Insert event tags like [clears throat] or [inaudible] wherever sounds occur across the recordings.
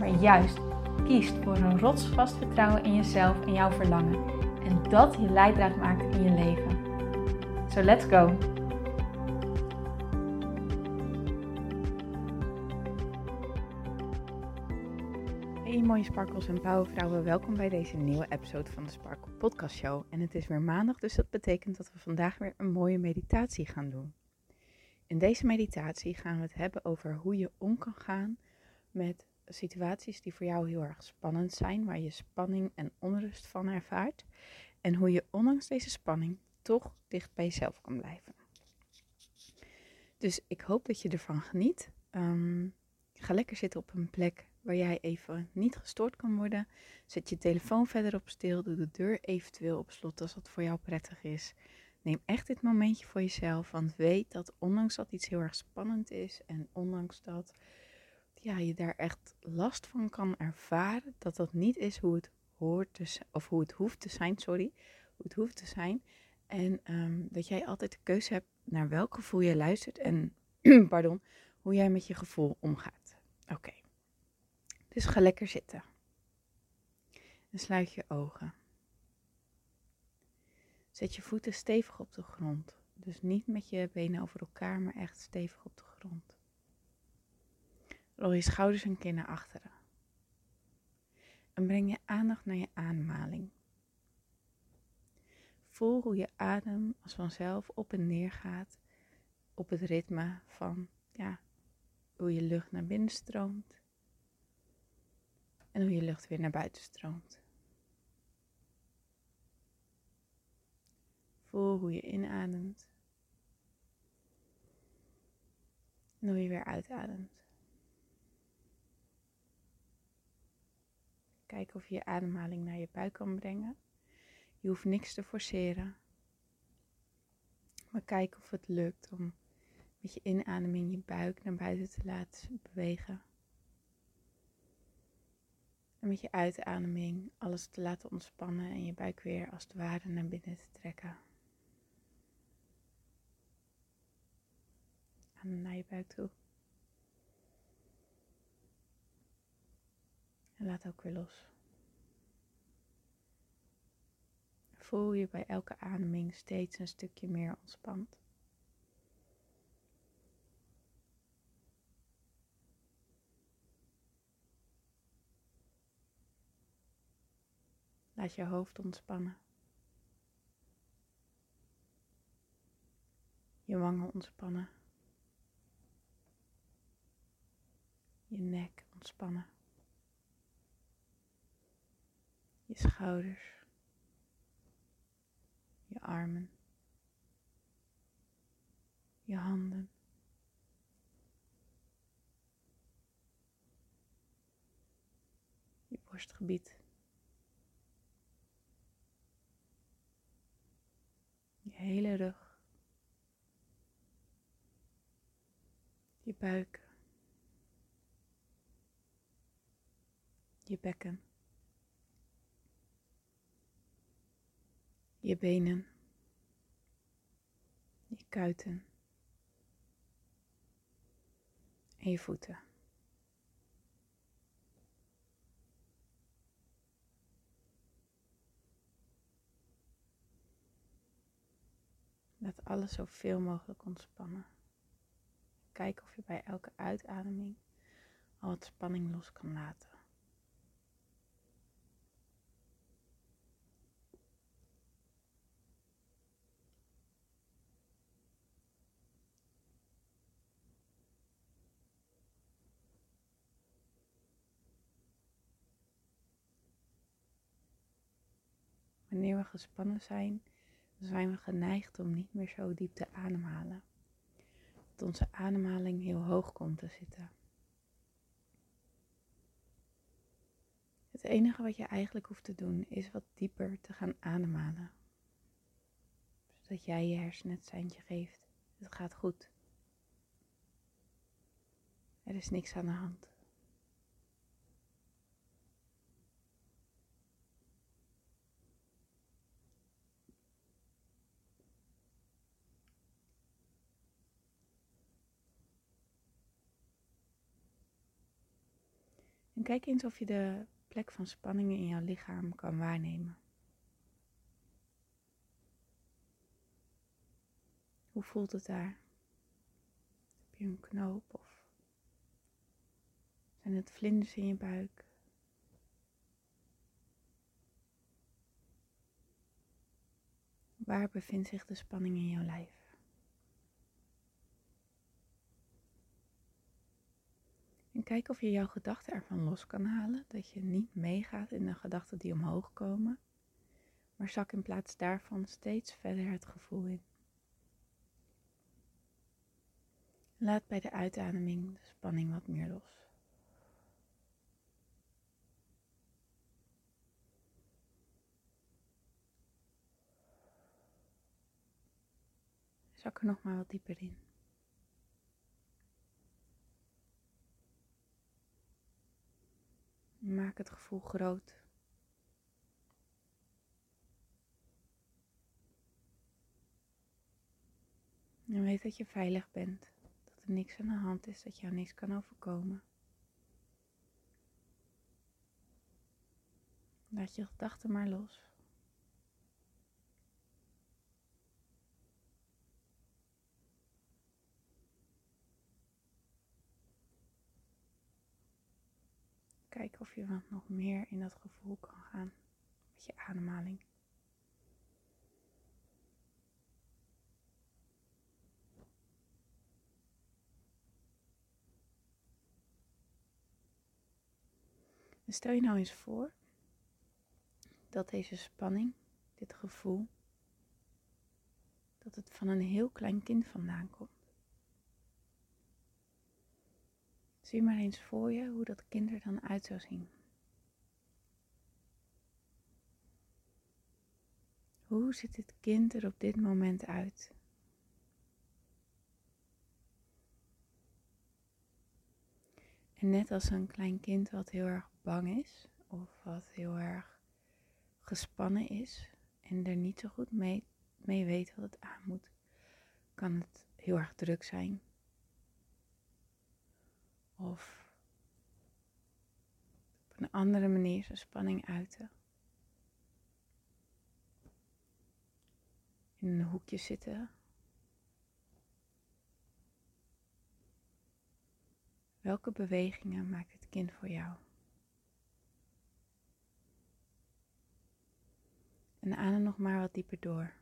maar juist kiest voor een rotsvast vertrouwen in jezelf en jouw verlangen. En dat je leidraad maakt in je leven. So let's go! Hey mooie sparkles en powervrouwen, welkom bij deze nieuwe episode van de Sparkle Podcast Show. En het is weer maandag, dus dat betekent dat we vandaag weer een mooie meditatie gaan doen. In deze meditatie gaan we het hebben over hoe je om kan gaan met situaties die voor jou heel erg spannend zijn, waar je spanning en onrust van ervaart. En hoe je ondanks deze spanning toch dicht bij jezelf kan blijven. Dus ik hoop dat je ervan geniet. Ehm, ga lekker zitten op een plek waar jij even niet gestoord kan worden. Zet je telefoon verder op stil. Doe de deur eventueel op slot als dat voor jou prettig is. Neem echt dit momentje voor jezelf. Want weet dat ondanks dat iets heel erg spannend is en ondanks dat ja, je daar echt last van kan ervaren. Dat dat niet is hoe het hoort te zijn, of hoe het hoeft te zijn, sorry. Hoe het hoeft te zijn. En ehm, dat jij altijd de keuze hebt naar welk gevoel je luistert en [clears throat] pardon, hoe jij met je gevoel omgaat. Oké. Dus ga lekker zitten. En sluit je ogen. Zet je voeten stevig op de grond. Dus niet met je benen over elkaar, maar echt stevig op de grond. Rol je schouders een keer naar achteren. En breng je aandacht naar je ademhaling. Voel hoe je adem als vanzelf op en neer gaat op het ritme van ja, hoe je lucht naar binnen stroomt en hoe je lucht weer naar buiten stroomt. Voel hoe je inademt en hoe je weer uitademt. Kijken of je je ademhaling naar je buik kan brengen. Je hoeft niks te forceren. Maar kijk of het lukt om met je inademing je buik naar buiten te laten bewegen. En met je uitademing alles te laten ontspannen en je buik weer als het ware naar binnen te trekken. Naar je buik toe. En laat ook weer los. Voel je bij elke ademing steeds een stukje meer ontspant. Laat je hoofd ontspannen. Je wangen ontspannen. Je nek ontspannen. Je schouders, je armen, je handen. Je borstgebied. Je hele rug. Je buik. Je bekken. Je benen, je kuiten en je voeten. Laat alles zoveel mogelijk ontspannen. Kijk of je bij elke uitademing al wat spanning los kan laten. Wanneer we gespannen zijn, zijn we geneigd om niet meer zo diep te ademhalen. Dat onze ademhaling heel hoog komt te zitten. Het enige wat je eigenlijk hoeft te doen is wat dieper te gaan ademhalen. Zodat jij je hersenen het seintje geeft. Het gaat goed. Er is niks aan de hand. En kijk eens of je de plek van spanningen in jouw lichaam kan waarnemen. Hoe voelt het daar? Heb je een knoop of zijn het vlinders in je buik? Waar bevindt zich de spanning in jouw lijf? Kijk of je jouw gedachten ervan los kan halen. Dat je niet meegaat in de gedachten die omhoog komen. Maar zak in plaats daarvan steeds verder het gevoel in. Laat bij de uitademing de spanning wat meer los. Zak er nog maar wat dieper in. Maak het gevoel groot. En weet dat je veilig bent, dat er niks aan de hand is, dat jou niks kan overkomen. Laat je gedachten maar los. Kijken of je wat nog meer in dat gevoel kan gaan met je ademhaling. En stel je nou eens voor dat deze spanning, dit gevoel, dat het van een heel klein kind vandaan komt. Zie maar eens voor je hoe dat kind er dan uit zou zien. Hoe ziet het kind er op dit moment uit? En net als een klein kind wat heel erg bang is of wat heel erg gespannen is en er niet zo goed mee, mee weet wat het aan moet, kan het heel erg druk zijn of op een andere manier zijn spanning uiten. In een hoekje zitten. Welke bewegingen maakt het kind voor jou? En adem nog maar wat dieper door.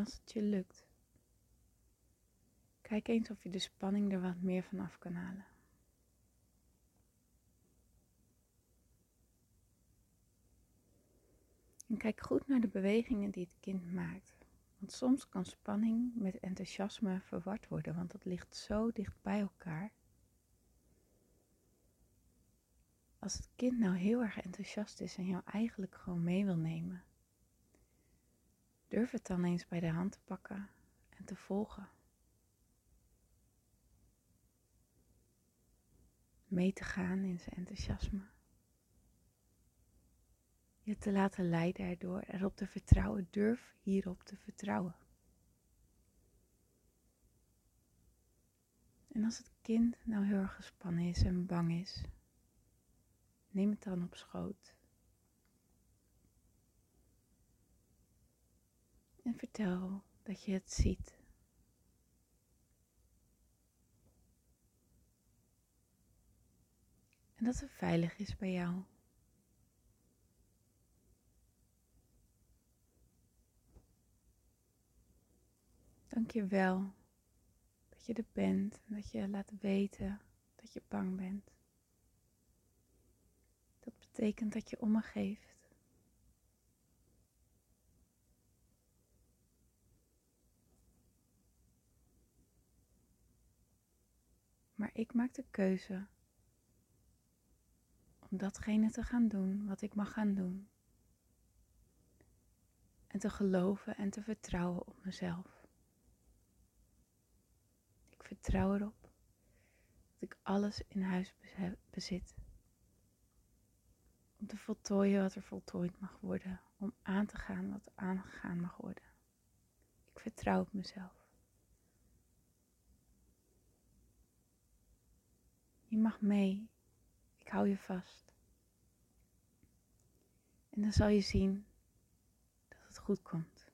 Als het je lukt, kijk eens of je de spanning er wat meer van af kan halen. En kijk goed naar de bewegingen die het kind maakt. Want soms kan spanning met enthousiasme verward worden, want dat ligt zo dicht bij elkaar. Als het kind nou heel erg enthousiast is en jou eigenlijk gewoon mee wil nemen, Durf het dan eens bij de hand te pakken en te volgen. Mee te gaan in zijn enthousiasme. Je te laten leiden erdoor, erop te vertrouwen. Durf hierop te vertrouwen. En als het kind nou heel erg gespannen is en bang is, neem het dan op schoot. En vertel dat je het ziet. En dat het veilig is bij jou. Dank je wel dat je er bent en dat je laat weten dat je bang bent. Dat betekent dat je om me geeft. Maar ik maak de keuze om datgene te gaan doen wat ik mag gaan doen. En te geloven en te vertrouwen op mezelf. Ik vertrouw erop dat ik alles in huis bezit. Om te voltooien wat er voltooid mag worden. Om aan te gaan wat aangegaan mag worden. Ik vertrouw op mezelf. Je mag mee. Ik hou je vast. En dan zal je zien dat het goed komt.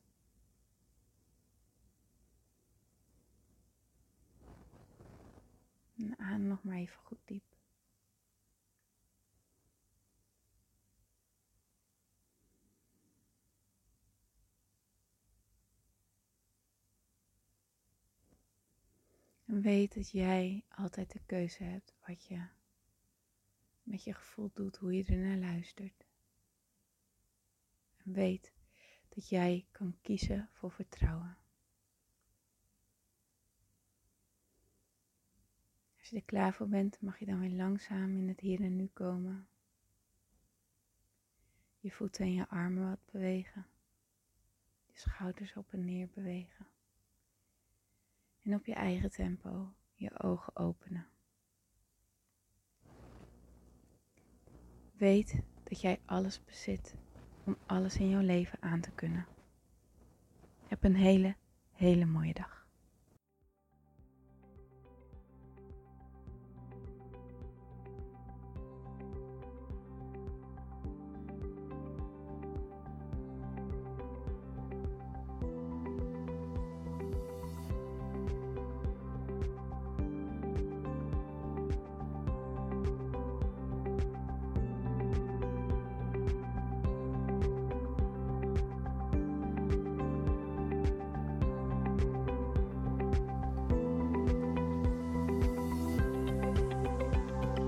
En aan nog maar even goed diep. Weet dat jij altijd de keuze hebt wat je met je gevoel doet, hoe je er naar luistert. En weet dat jij kan kiezen voor vertrouwen. Als je er klaar voor bent, mag je dan weer langzaam in het hier en nu komen. Je voeten en je armen wat bewegen. Je schouders op en neer bewegen en op je eigen tempo je ogen openen. Weet dat jij alles bezit om alles in jouw leven aan te kunnen. Heb een hele, hele mooie dag.